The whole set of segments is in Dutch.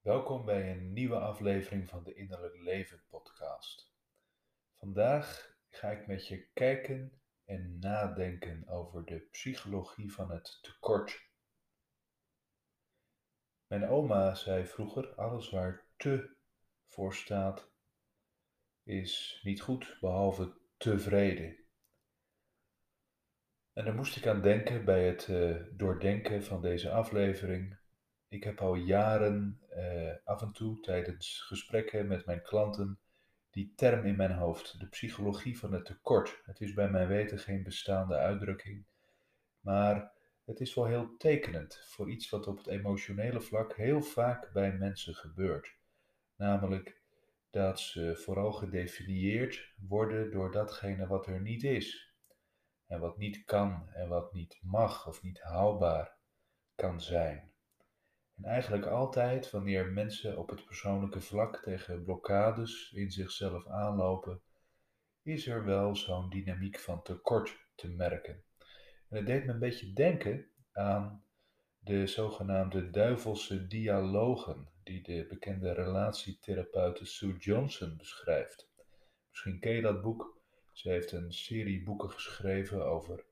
Welkom bij een nieuwe aflevering van de Innerlijk Leven podcast. Vandaag ga ik met je kijken en nadenken over de psychologie van het tekort. Mijn oma zei vroeger: alles waar te voor staat is niet goed, behalve tevreden. En daar moest ik aan denken bij het uh, doordenken van deze aflevering ik heb al jaren uh, af en toe tijdens gesprekken met mijn klanten die term in mijn hoofd, de psychologie van het tekort. Het is bij mijn weten geen bestaande uitdrukking, maar het is wel heel tekenend voor iets wat op het emotionele vlak heel vaak bij mensen gebeurt. Namelijk dat ze vooral gedefinieerd worden door datgene wat er niet is. En wat niet kan en wat niet mag of niet haalbaar kan zijn. En eigenlijk altijd wanneer mensen op het persoonlijke vlak tegen blokkades in zichzelf aanlopen, is er wel zo'n dynamiek van tekort te merken. En het deed me een beetje denken aan de zogenaamde duivelse dialogen die de bekende relatietherapeute Sue Johnson beschrijft. Misschien ken je dat boek. Ze heeft een serie boeken geschreven over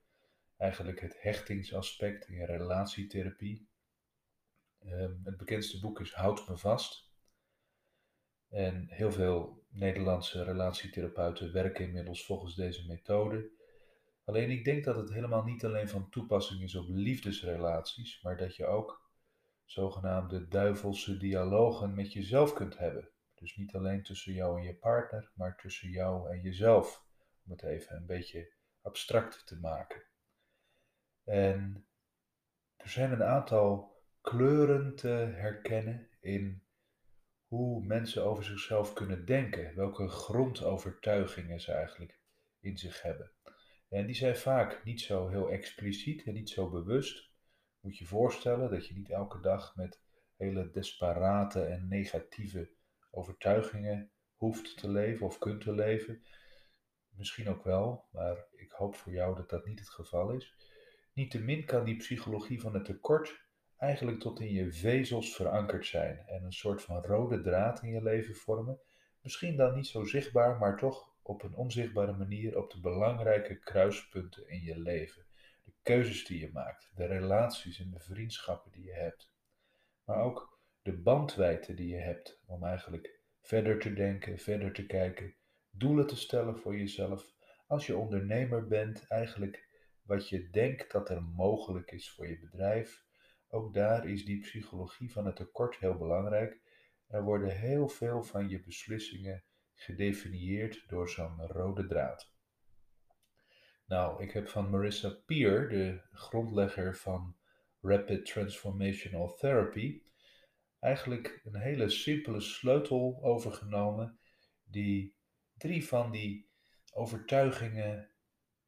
eigenlijk het hechtingsaspect in relatietherapie. Ehm, het bekendste boek is Houd me vast. En heel veel Nederlandse relatietherapeuten werken inmiddels volgens deze methode. Alleen ik denk dat het helemaal niet alleen van toepassing is op liefdesrelaties, maar dat je ook zogenaamde duivelse dialogen met jezelf kunt hebben. Dus niet alleen tussen jou en je partner, maar tussen jou en jezelf. Om het even een beetje abstract te maken. En er zijn een aantal kleuren te herkennen in hoe mensen over zichzelf kunnen denken, welke grondovertuigingen ze eigenlijk in zich hebben. En die zijn vaak niet zo heel expliciet en niet zo bewust. Moet je voorstellen dat je niet elke dag met hele desperate en negatieve overtuigingen hoeft te leven of kunt te leven. Misschien ook wel, maar ik hoop voor jou dat dat niet het geval is. Niettemin kan die psychologie van het tekort eigenlijk tot in je vezels verankerd zijn en een soort van rode draad in je leven vormen. Misschien dan niet zo zichtbaar, maar toch op een onzichtbare manier op de belangrijke kruispunten in je leven. De keuzes die je maakt, de relaties en de vriendschappen die je hebt. Maar ook de bandwijdte die je hebt om eigenlijk verder te denken, verder te kijken, doelen te stellen voor jezelf. Als je ondernemer bent, eigenlijk wat je denkt dat er mogelijk is voor je bedrijf ook daar is die psychologie van het tekort heel belangrijk. Er worden heel veel van je beslissingen gedefinieerd door zo'n rode draad. Nou, ik heb van Marissa Peer, de grondlegger van Rapid Transformational Therapy, eigenlijk een hele simpele sleutel overgenomen die drie van die overtuigingen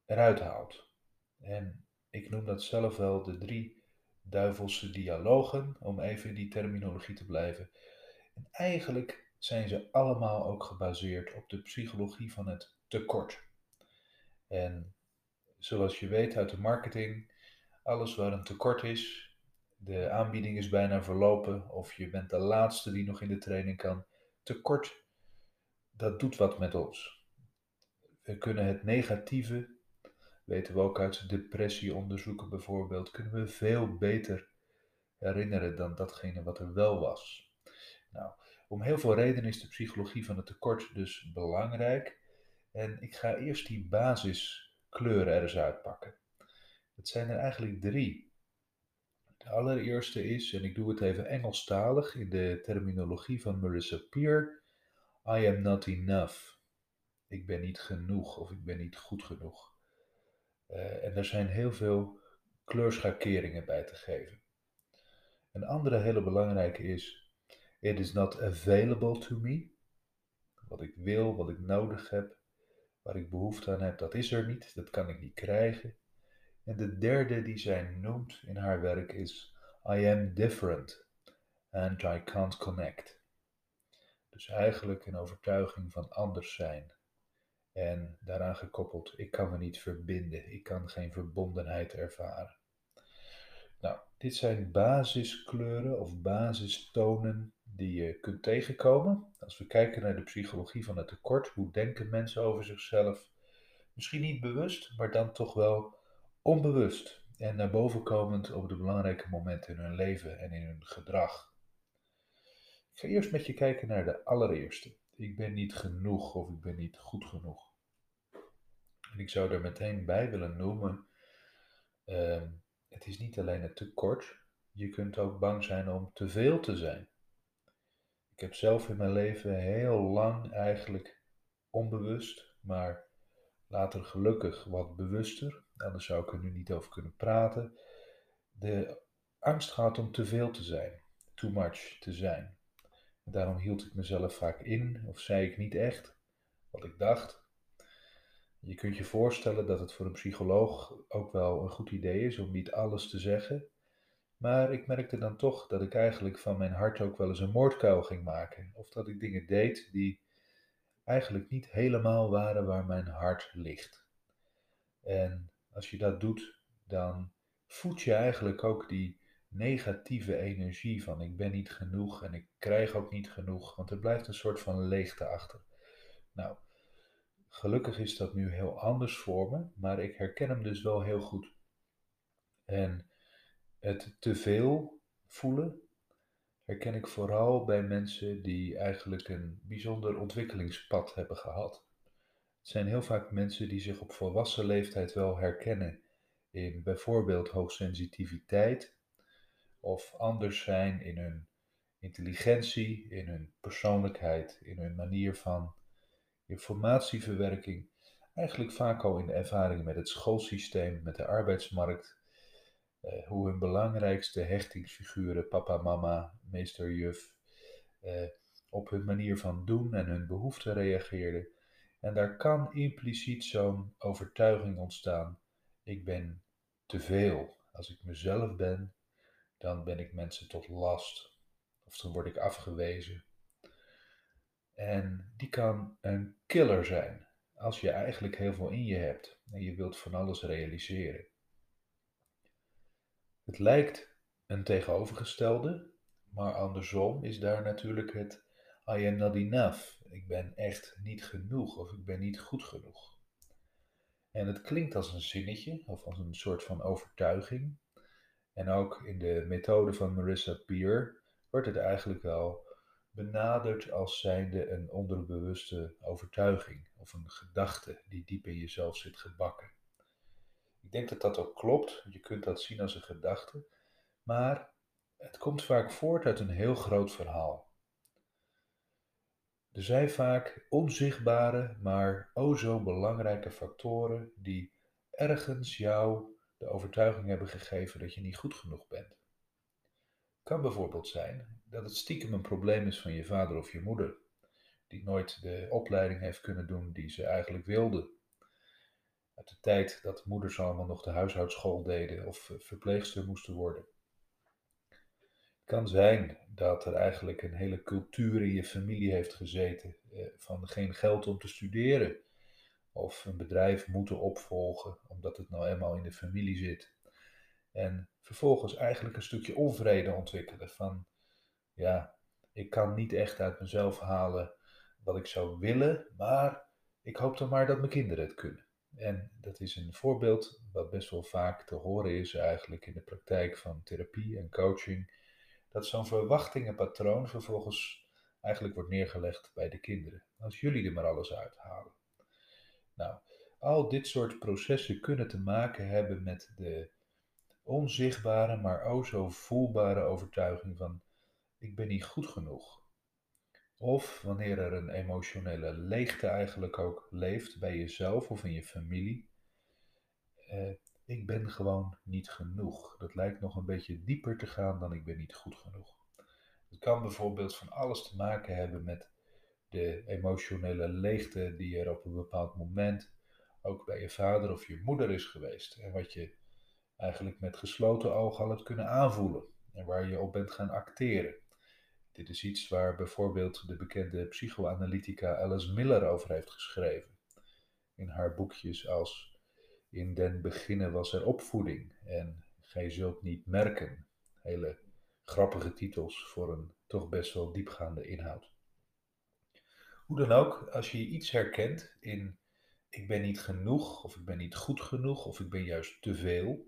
eruit haalt. En ik noem dat zelf wel de drie duivelse dialogen, om even in die terminologie te blijven. En eigenlijk zijn ze allemaal ook gebaseerd op de psychologie van het tekort. En zoals je weet uit de marketing, alles waar een tekort is, de aanbieding is bijna verlopen of je bent de laatste die nog in de training kan. Tekort, dat doet wat met ons. We kunnen het negatieve weten we ook uit depressieonderzoeken bijvoorbeeld, kunnen we veel beter herinneren dan datgene wat er wel was. Nou, om heel veel redenen is de psychologie van het tekort dus belangrijk. En ik ga eerst die basiskleuren er eens uitpakken. Het zijn er eigenlijk drie. De allereerste is, en ik doe het even Engelstalig in de terminologie van Marissa Peer, I am not enough. Ik ben niet genoeg of ik ben niet goed genoeg. Uh, en er zijn heel veel kleurschakeringen bij te geven. Een andere hele belangrijke is: It is not available to me. Wat ik wil, wat ik nodig heb, waar ik behoefte aan heb, dat is er niet, dat kan ik niet krijgen. En de derde die zij noemt in haar werk is: I am different and I can't connect. Dus eigenlijk een overtuiging van anders zijn, en daaraan gekoppeld, ik kan me niet verbinden, ik kan geen verbondenheid ervaren. Nou, dit zijn basiskleuren of basistonen die je kunt tegenkomen. Als we kijken naar de psychologie van het tekort, hoe denken mensen over zichzelf? Misschien niet bewust, maar dan toch wel onbewust en naar boven komend op de belangrijke momenten in hun leven en in hun gedrag. Ik ga eerst met je kijken naar de allereerste. Ik ben niet genoeg of ik ben niet goed genoeg. En ik zou er meteen bij willen noemen, uh, het is niet alleen het tekort, je kunt ook bang zijn om te veel te zijn. Ik heb zelf in mijn leven heel lang eigenlijk onbewust, maar later gelukkig wat bewuster, anders zou ik er nu niet over kunnen praten, de angst gehad om te veel te zijn, too much te zijn. Daarom hield ik mezelf vaak in of zei ik niet echt wat ik dacht. Je kunt je voorstellen dat het voor een psycholoog ook wel een goed idee is om niet alles te zeggen. Maar ik merkte dan toch dat ik eigenlijk van mijn hart ook wel eens een moordkuil ging maken. Of dat ik dingen deed die eigenlijk niet helemaal waren waar mijn hart ligt. En als je dat doet, dan voed je eigenlijk ook die negatieve energie van ik ben niet genoeg en ik krijg ook niet genoeg, want er blijft een soort van leegte achter. Nou, gelukkig is dat nu heel anders voor me, maar ik herken hem dus wel heel goed. En het te veel voelen herken ik vooral bij mensen die eigenlijk een bijzonder ontwikkelingspad hebben gehad. Het zijn heel vaak mensen die zich op volwassen leeftijd wel herkennen in bijvoorbeeld hoogsensitiviteit of anders zijn in hun intelligentie, in hun persoonlijkheid, in hun manier van informatieverwerking. Eigenlijk vaak al in de ervaringen met het schoolsysteem, met de arbeidsmarkt eh, hoe hun belangrijkste hechtingsfiguren, papa, mama, meester, juf, eh, op hun manier van doen en hun behoeften reageerden. En daar kan impliciet zo'n overtuiging ontstaan: ik ben te veel. Als ik mezelf ben, dan ben ik mensen tot last. Of dan word ik afgewezen. En die kan een killer zijn als je eigenlijk heel veel in je hebt en je wilt van alles realiseren. Het lijkt een tegenovergestelde, maar andersom is daar natuurlijk het I am not enough. Ik ben echt niet genoeg of ik ben niet goed genoeg. En het klinkt als een zinnetje of als een soort van overtuiging. En ook in de methode van Marissa Peer wordt het eigenlijk wel benaderd als zijnde een onderbewuste overtuiging of een gedachte die diep in jezelf zit gebakken. Ik denk dat dat ook klopt. Je kunt dat zien als een gedachte. Maar het komt vaak voort uit een heel groot verhaal. Er zijn vaak onzichtbare, maar o zo belangrijke factoren die ergens jou de overtuiging hebben gegeven dat je niet goed genoeg bent. Kan bijvoorbeeld zijn dat het stiekem een probleem is van je vader of je moeder, die nooit de opleiding heeft kunnen doen die ze eigenlijk wilde uit de tijd dat moeders allemaal nog de huishoudschool deden of eh, verpleegster moesten worden. Het kan zijn dat er eigenlijk een hele cultuur in je familie heeft gezeten eh, van geen geld om te studeren of een bedrijf moeten opvolgen omdat het nou eenmaal in de familie zit. En vervolgens eigenlijk een stukje onvrede ontwikkelen van ja, ik kan niet echt uit mezelf halen wat ik zou willen, maar ik hoop dan maar dat mijn kinderen het kunnen. En dat is een voorbeeld wat best wel vaak te horen is eigenlijk in de praktijk van therapie en coaching. Dat zo'n verwachtingenpatroon vervolgens eigenlijk wordt neergelegd bij de kinderen. Als jullie er maar alles uithalen. Nou, al dit soort processen kunnen te maken hebben met de onzichtbare, maar o zo voelbare overtuiging van ik ben niet goed genoeg. Of wanneer er een emotionele leegte eigenlijk ook leeft bij jezelf of in je familie. Eh, ik ben gewoon niet genoeg. Dat lijkt nog een beetje dieper te gaan dan ik ben niet goed genoeg. Het kan bijvoorbeeld van alles te maken hebben met de emotionele leegte die er op een bepaald moment ook bij je vader of je moeder is geweest. En wat je eigenlijk met gesloten ogen al hebt kunnen aanvoelen. En waar je op bent gaan acteren. Dit is iets waar bijvoorbeeld de bekende psychoanalytica Alice Miller over heeft geschreven. In haar boekjes als In den beginnen was er opvoeding en Gij zult niet merken. Hele grappige titels voor een toch best wel diepgaande inhoud. Hoe dan ook, als je iets herkent in ik ben niet genoeg, of ik ben niet goed genoeg, of ik ben juist te veel,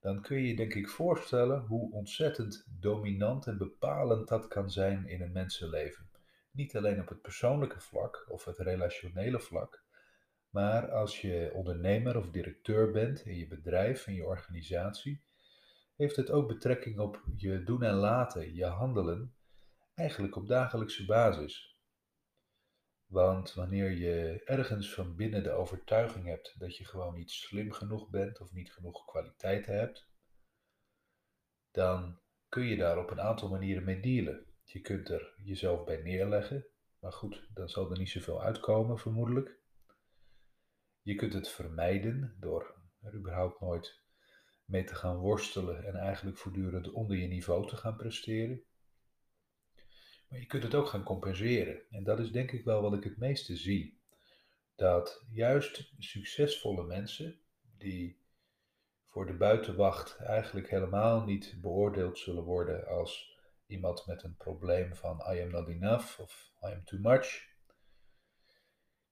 dan kun je je denk ik voorstellen hoe ontzettend dominant en bepalend dat kan zijn in een mensenleven. Niet alleen op het persoonlijke vlak of het relationele vlak, maar als je ondernemer of directeur bent in je bedrijf, in je organisatie, heeft het ook betrekking op je doen en laten, je handelen, eigenlijk op dagelijkse basis. Want wanneer je ergens van binnen de overtuiging hebt dat je gewoon niet slim genoeg bent of niet genoeg kwaliteiten hebt, dan kun je daar op een aantal manieren mee dealen. Je kunt er jezelf bij neerleggen, maar goed, dan zal er niet zoveel uitkomen vermoedelijk. Je kunt het vermijden door er überhaupt nooit mee te gaan worstelen en eigenlijk voortdurend onder je niveau te gaan presteren. Maar je kunt het ook gaan compenseren. En dat is denk ik wel wat ik het meeste zie. Dat juist succesvolle mensen, die voor de buitenwacht eigenlijk helemaal niet beoordeeld zullen worden als iemand met een probleem van I am not enough of I am too much,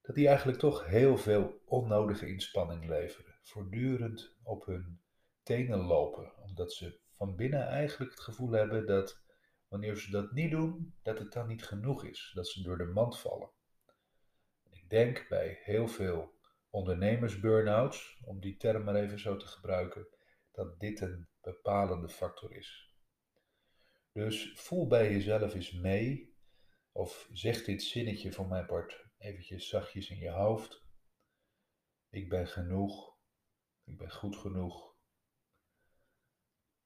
dat die eigenlijk toch heel veel onnodige inspanning leveren. Voortdurend op hun tenen lopen, omdat ze van binnen eigenlijk het gevoel hebben dat wanneer ze dat niet doen, dat het dan niet genoeg is, dat ze door de mand vallen. Ik denk bij heel veel ondernemers-burnouts, om die term maar even zo te gebruiken, dat dit een bepalende factor is. Dus voel bij jezelf eens mee, of zeg dit zinnetje van mijn part eventjes zachtjes in je hoofd. Ik ben genoeg, ik ben goed genoeg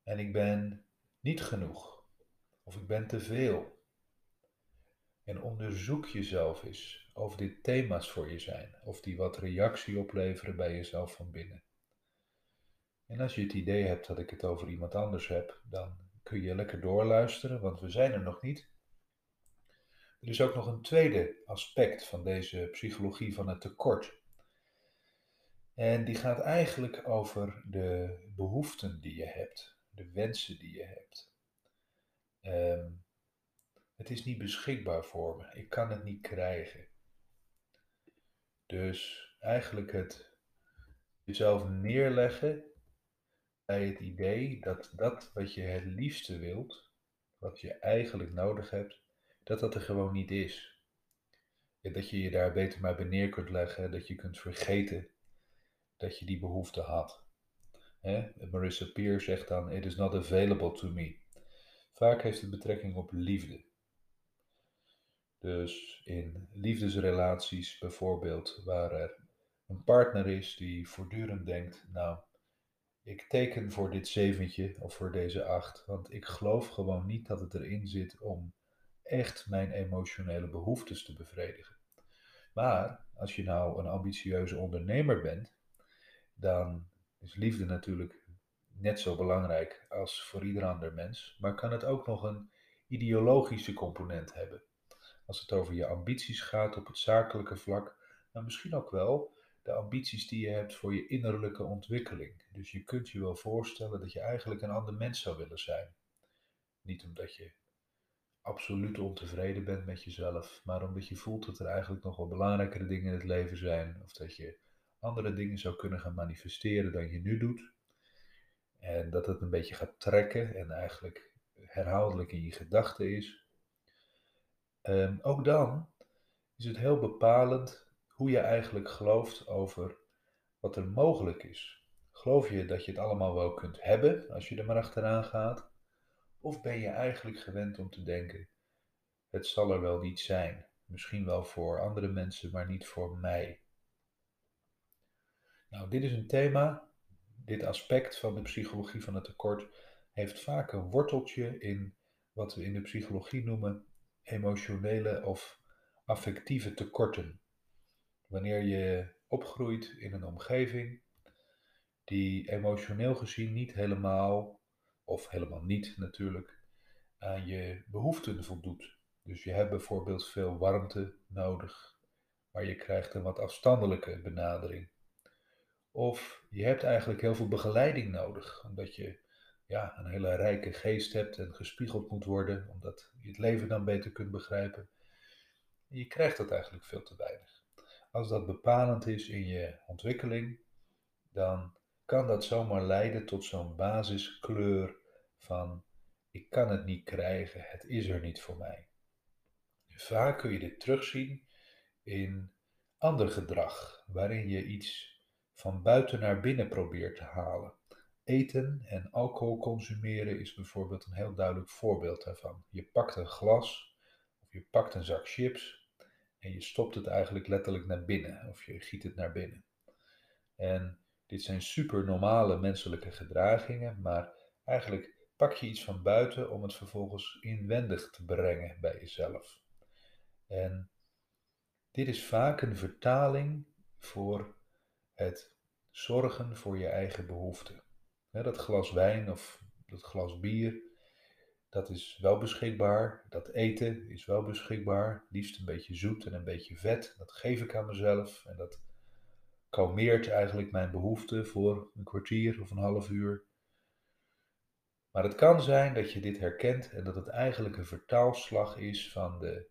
en ik ben niet genoeg. Of ik ben te veel. En onderzoek jezelf eens of dit thema's voor je zijn, of die wat reactie opleveren bij jezelf van binnen. En als je het idee hebt dat ik het over iemand anders heb, dan kun je lekker doorluisteren, want we zijn er nog niet. Er is ook nog een tweede aspect van deze psychologie van het tekort. En die gaat eigenlijk over de behoeften die je hebt, de wensen die je hebt. Ehm, het is niet beschikbaar voor me. Ik kan het niet krijgen. Dus eigenlijk het jezelf neerleggen bij het idee dat dat wat je het liefste wilt, wat je eigenlijk nodig hebt, dat dat er gewoon niet is. dat je je daar beter maar bij neer kunt leggen, dat je kunt vergeten dat je die behoefte had. Marissa Peer zegt dan: It is not available to me. Vaak heeft het betrekking op liefde. Dus in liefdesrelaties bijvoorbeeld, waar er een partner is die voortdurend denkt, nou, ik teken voor dit zeventje of voor deze acht, want ik geloof gewoon niet dat het erin zit om echt mijn emotionele behoeftes te bevredigen. Maar als je nou een ambitieuze ondernemer bent, dan is liefde natuurlijk net zo belangrijk als voor ieder ander mens, maar kan het ook nog een ideologische component hebben. Als het over je ambities gaat op het zakelijke vlak, maar misschien ook wel de ambities die je hebt voor je innerlijke ontwikkeling. Dus je kunt je wel voorstellen dat je eigenlijk een ander mens zou willen zijn. Niet omdat je absoluut ontevreden bent met jezelf, maar omdat je voelt dat er eigenlijk nog wel belangrijkere dingen in het leven zijn, of dat je andere dingen zou kunnen gaan manifesteren dan je nu doet. En dat het een beetje gaat trekken en eigenlijk herhaaldelijk in je gedachten is. Um, ook dan is het heel bepalend hoe je eigenlijk gelooft over wat er mogelijk is. Geloof je dat je het allemaal wel kunt hebben als je er maar achteraan gaat? Of ben je eigenlijk gewend om te denken: het zal er wel niet zijn. Misschien wel voor andere mensen, maar niet voor mij. Nou, dit is een thema dit aspect van de psychologie van het tekort heeft vaak een worteltje in wat we in de psychologie noemen emotionele of affectieve tekorten. Wanneer je opgroeit in een omgeving die emotioneel gezien niet helemaal, of helemaal niet natuurlijk, aan je behoeften voldoet. Dus je hebt bijvoorbeeld veel warmte nodig, maar je krijgt een wat afstandelijke benadering. Of je hebt eigenlijk heel veel begeleiding nodig, omdat je ja, een hele rijke geest hebt en gespiegeld moet worden, omdat je het leven dan beter kunt begrijpen. je krijgt dat eigenlijk veel te weinig. Als dat bepalend is in je ontwikkeling, dan kan dat zomaar leiden tot zo'n basiskleur van ik kan het niet krijgen, het is er niet voor mij. Vaak kun je dit terugzien in ander gedrag, waarin je iets van buiten naar binnen probeert te halen. Eten en alcohol consumeren is bijvoorbeeld een heel duidelijk voorbeeld daarvan. Je pakt een glas of je pakt een zak chips en je stopt het eigenlijk letterlijk naar binnen of je giet het naar binnen. En dit zijn super normale menselijke gedragingen, maar eigenlijk pak je iets van buiten om het vervolgens inwendig te brengen bij jezelf. En dit is vaak een vertaling voor het zorgen voor je eigen behoeften. Dat glas wijn of dat glas bier, dat is wel beschikbaar. Dat eten is wel beschikbaar. Liefst een beetje zoet en een beetje vet. Dat geef ik aan mezelf en dat kalmeert eigenlijk mijn behoeften voor een kwartier of een half uur. Maar het kan zijn dat je dit herkent en dat het eigenlijk een vertaalslag is van de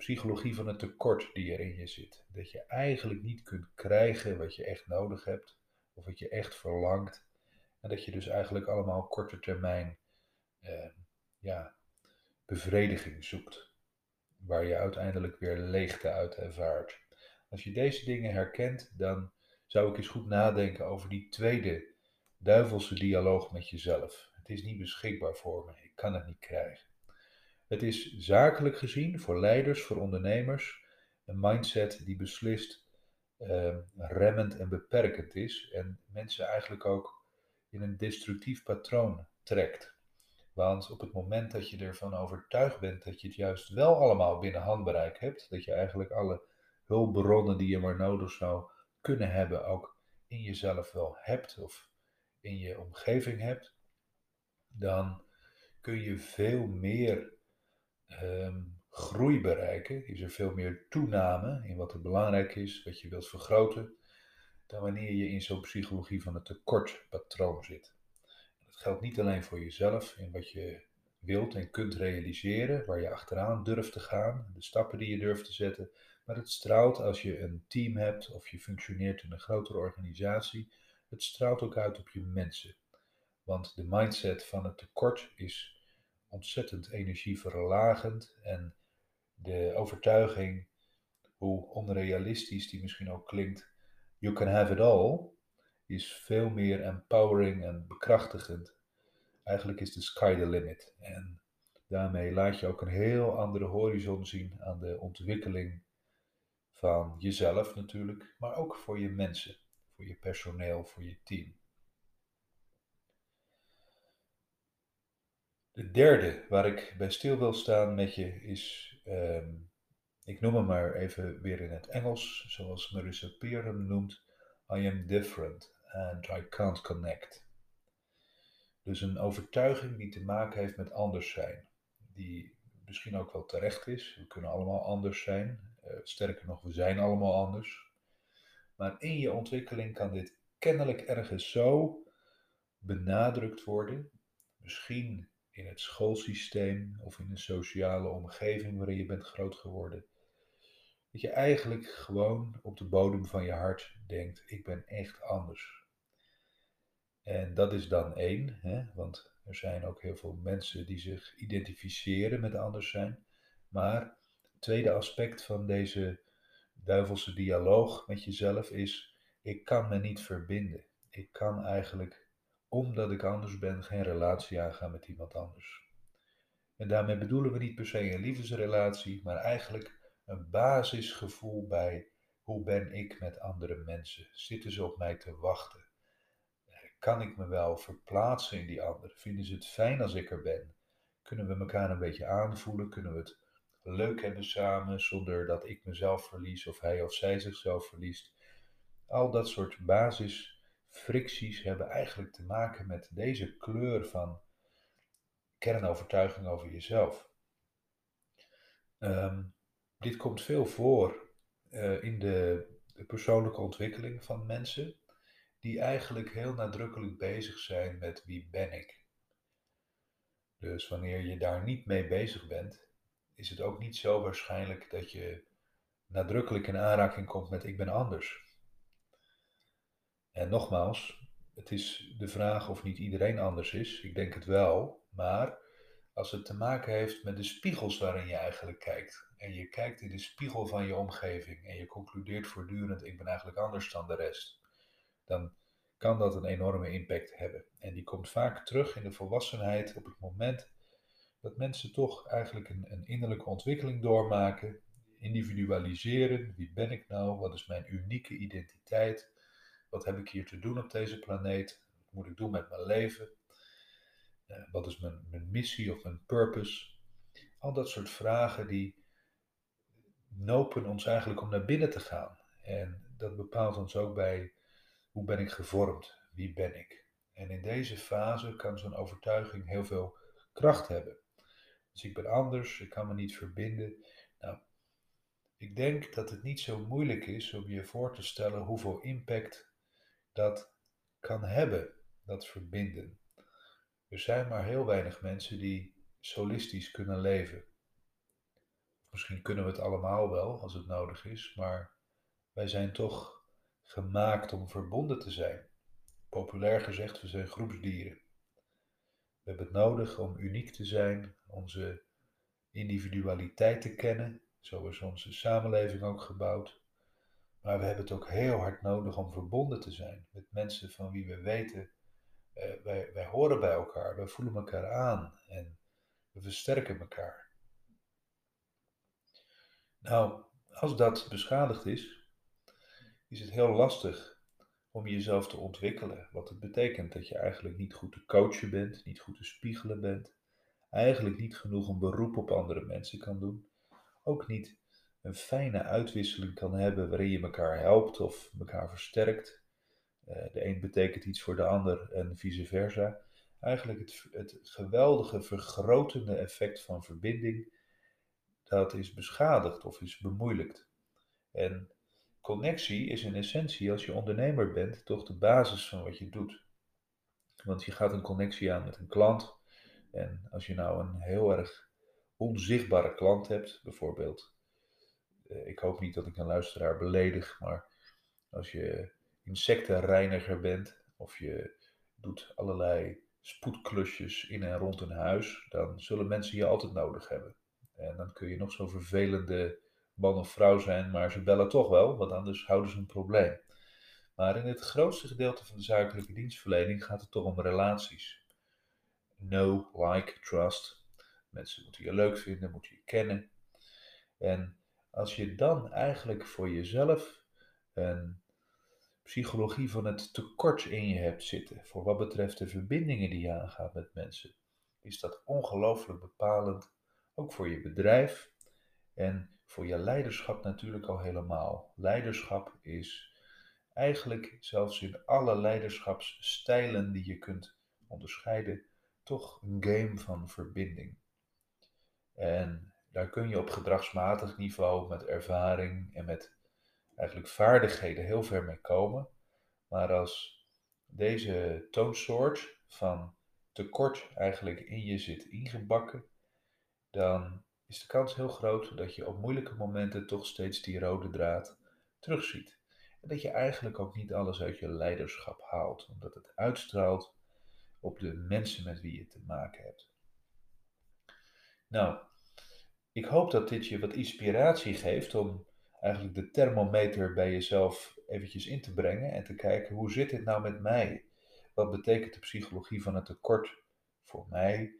psychologie van het tekort die er in je zit. Dat je eigenlijk niet kunt krijgen wat je echt nodig hebt of wat je echt verlangt. En dat je dus eigenlijk allemaal korte termijn eh, ja, bevrediging zoekt. Waar je uiteindelijk weer leegte uit ervaart. Als je deze dingen herkent, dan zou ik eens goed nadenken over die tweede duivelse dialoog met jezelf. Het is niet beschikbaar voor me, ik kan het niet krijgen. Het is zakelijk gezien voor leiders, voor ondernemers, een mindset die beslist uh, remmend en beperkend is en mensen eigenlijk ook in een destructief patroon trekt. Want op het moment dat je ervan overtuigd bent dat je het juist wel allemaal binnen handbereik hebt, dat je eigenlijk alle hulpbronnen die je maar nodig zou kunnen hebben ook in jezelf wel hebt of in je omgeving hebt, dan kun je veel meer Ehm, groei bereiken, is er veel meer toename in wat er belangrijk is, wat je wilt vergroten, dan wanneer je in zo'n psychologie van het tekortpatroon zit. dat geldt niet alleen voor jezelf in wat je wilt en kunt realiseren, waar je achteraan durft te gaan, de stappen die je durft te zetten, maar het straalt als je een team hebt of je functioneert in een grotere organisatie, het straalt ook uit op je mensen. Want de mindset van het tekort is ontzettend energieverlagend en de overtuiging, hoe onrealistisch die misschien ook klinkt, you can have it all, is veel meer empowering en bekrachtigend. Eigenlijk is de sky the limit. En daarmee laat je ook een heel andere horizon zien aan de ontwikkeling van jezelf natuurlijk, maar ook voor je mensen, voor je personeel, voor je team. De derde waar ik bij stil wil staan met je is, ehm, ik noem hem maar even weer in het Engels, zoals Marissa Peer hem noemt, I am different and I can't connect. Dus een overtuiging die te maken heeft met anders zijn, die misschien ook wel terecht is. We kunnen allemaal anders zijn. Uh, sterker nog, we zijn allemaal anders. Maar in je ontwikkeling kan dit kennelijk ergens zo benadrukt worden. Misschien in het schoolsysteem of in een sociale omgeving waarin je bent groot geworden. Dat je eigenlijk gewoon op de bodem van je hart denkt: ik ben echt anders. En dat is dan één, hè? want er zijn ook heel veel mensen die zich identificeren met anders zijn. Maar het tweede aspect van deze duivelse dialoog met jezelf is: ik kan me niet verbinden. Ik kan eigenlijk omdat ik anders ben, geen relatie aangaan met iemand anders. En daarmee bedoelen we niet per se een liefdesrelatie, maar eigenlijk een basisgevoel bij hoe ben ik met andere mensen? Zitten ze op mij te wachten? Kan ik me wel verplaatsen in die ander? Vinden ze het fijn als ik er ben? Kunnen we elkaar een beetje aanvoelen? Kunnen we het leuk hebben samen zonder dat ik mezelf verlies of hij of zij zichzelf verliest? Al dat soort basis fricties hebben eigenlijk te maken met deze kleur van kernovertuiging over jezelf. Ehm, dit komt veel voor uh, in de, de, persoonlijke ontwikkeling van mensen die eigenlijk heel nadrukkelijk bezig zijn met wie ben ik. Dus wanneer je daar niet mee bezig bent, is het ook niet zo waarschijnlijk dat je nadrukkelijk in aanraking komt met ik ben anders. En nogmaals, het is de vraag of niet iedereen anders is. Ik denk het wel, maar als het te maken heeft met de spiegels waarin je eigenlijk kijkt. En je kijkt in de spiegel van je omgeving en je concludeert voortdurend ik ben eigenlijk anders dan de rest. Dan kan dat een enorme impact hebben. En die komt vaak terug in de volwassenheid op het moment dat mensen toch eigenlijk een, een innerlijke ontwikkeling doormaken, individualiseren. Wie ben ik nou? Wat is mijn unieke identiteit? Wat heb ik hier te doen op deze planeet? Wat moet ik doen met mijn leven? Uh, wat is mijn, mijn missie of mijn purpose? Al dat soort vragen die nopen ons eigenlijk om naar binnen te gaan. En dat bepaalt ons ook bij hoe ben ik gevormd? Wie ben ik? En in deze fase kan zo'n overtuiging heel veel kracht hebben. Dus ik ben anders, ik kan me niet verbinden. Nou, ik denk dat het niet zo moeilijk is om je voor te stellen hoeveel impact dat kan hebben, dat verbinden. Er zijn maar heel weinig mensen die solistisch kunnen leven. Misschien kunnen we het allemaal wel als het nodig is, maar wij zijn toch gemaakt om verbonden te zijn. Populair gezegd, we zijn groepsdieren. We hebben het nodig om uniek te zijn, onze individualiteit te kennen. Zo is onze samenleving ook gebouwd. Maar we hebben het ook heel hard nodig om verbonden te zijn met mensen van wie we weten, eh, wij, wij horen bij elkaar, wij voelen elkaar aan en we versterken elkaar. Nou, als dat beschadigd is, is het heel lastig om jezelf te ontwikkelen. Wat het betekent dat je eigenlijk niet goed te coachen bent, niet goed te spiegelen bent, eigenlijk niet genoeg een beroep op andere mensen kan doen, ook niet een fijne uitwisseling kan hebben waarin je elkaar helpt of elkaar versterkt. Eh, de een betekent iets voor de ander en vice versa. Eigenlijk het, het geweldige vergrotende effect van verbinding, dat is beschadigd of is bemoeilijkt. En connectie is in essentie, als je ondernemer bent, toch de basis van wat je doet. Want je gaat een connectie aan met een klant. En als je nou een heel erg onzichtbare klant hebt, bijvoorbeeld. Eh, ik hoop niet dat ik een luisteraar beledig, maar als je insectenreiniger bent of je doet allerlei spoedklusjes in en rond een huis, dan zullen mensen je altijd nodig hebben. En dan kun je nog zo vervelende man of vrouw zijn, maar ze bellen toch wel, want anders houden ze een probleem. Maar in het grootste gedeelte van de zakelijke dienstverlening gaat het toch om relaties. Know, like, trust. Mensen moeten je leuk vinden, moeten je kennen. En als je dan eigenlijk voor jezelf een psychologie van het tekort in je hebt zitten, voor wat betreft de verbindingen die je aangaat met mensen, is dat ongelooflijk bepalend, ook voor je bedrijf en voor je leiderschap natuurlijk al helemaal. Leiderschap is eigenlijk zelfs in alle leiderschapsstijlen die je kunt onderscheiden, toch een game van verbinding. En daar kun je op gedragsmatig niveau met ervaring en met eigenlijk vaardigheden heel ver mee komen. Maar als deze toonsoort van tekort eigenlijk in je zit ingebakken, dan is de kans heel groot dat je op moeilijke momenten toch steeds die rode draad terugziet. En dat je eigenlijk ook niet alles uit je leiderschap haalt, omdat het uitstraalt op de mensen met wie je te maken hebt. Nou, ik hoop dat dit je wat inspiratie geeft om eigenlijk de thermometer bij jezelf eventjes in te brengen en te kijken hoe zit dit nou met mij? Wat betekent de psychologie van het tekort voor mij?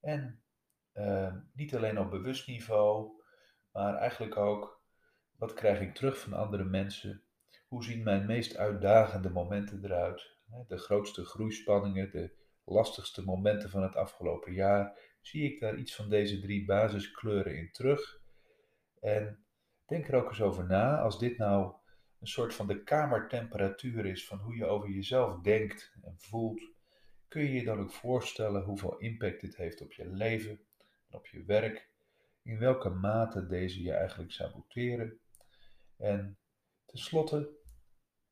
En uh, niet alleen op bewust niveau, maar eigenlijk ook wat krijg ik terug van andere mensen? Hoe zien mijn meest uitdagende momenten eruit? De grootste groeispanningen, de lastigste momenten van het afgelopen jaar. Zie ik daar iets van deze drie basiskleuren in terug? En denk er ook eens over na, als dit nou een soort van de kamertemperatuur is van hoe je over jezelf denkt en voelt, kun je je dan ook voorstellen hoeveel impact dit heeft op je leven, op je werk, in welke mate deze je eigenlijk saboteren. En tenslotte,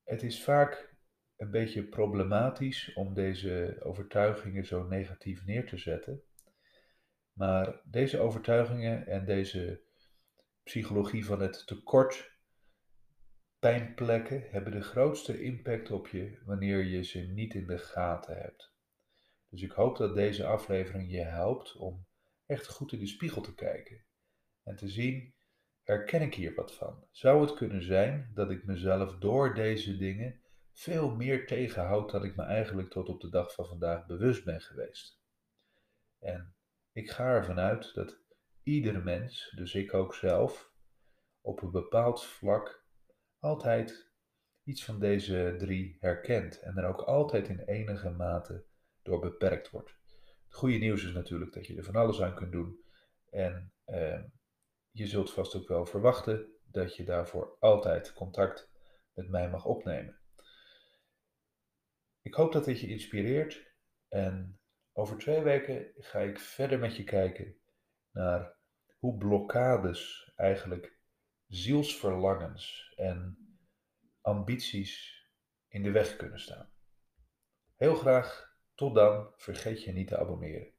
het is vaak een beetje problematisch om deze overtuigingen zo negatief neer te zetten. Maar deze overtuigingen en deze psychologie van het tekort, pijnplekken, hebben de grootste impact op je wanneer je ze niet in de gaten hebt. Dus ik hoop dat deze aflevering je helpt om echt goed in de spiegel te kijken en te zien, herken ik hier wat van? Zou het kunnen zijn dat ik mezelf door deze dingen veel meer tegenhoud dan ik me eigenlijk tot op de dag van vandaag bewust ben geweest? En ik ga ervan uit dat iedere mens, dus ik ook zelf, op een bepaald vlak altijd iets van deze drie herkent en er ook altijd in enige mate door beperkt wordt. Het goede nieuws is natuurlijk dat je er van alles aan kunt doen en eh, je zult vast ook wel verwachten dat je daarvoor altijd contact met mij mag opnemen. Ik hoop dat dit je inspireert en over twee weken ga ik verder met je kijken naar hoe blokkades eigenlijk zielsverlangens en ambities in de weg kunnen staan. Heel graag, tot dan, vergeet je niet te abonneren.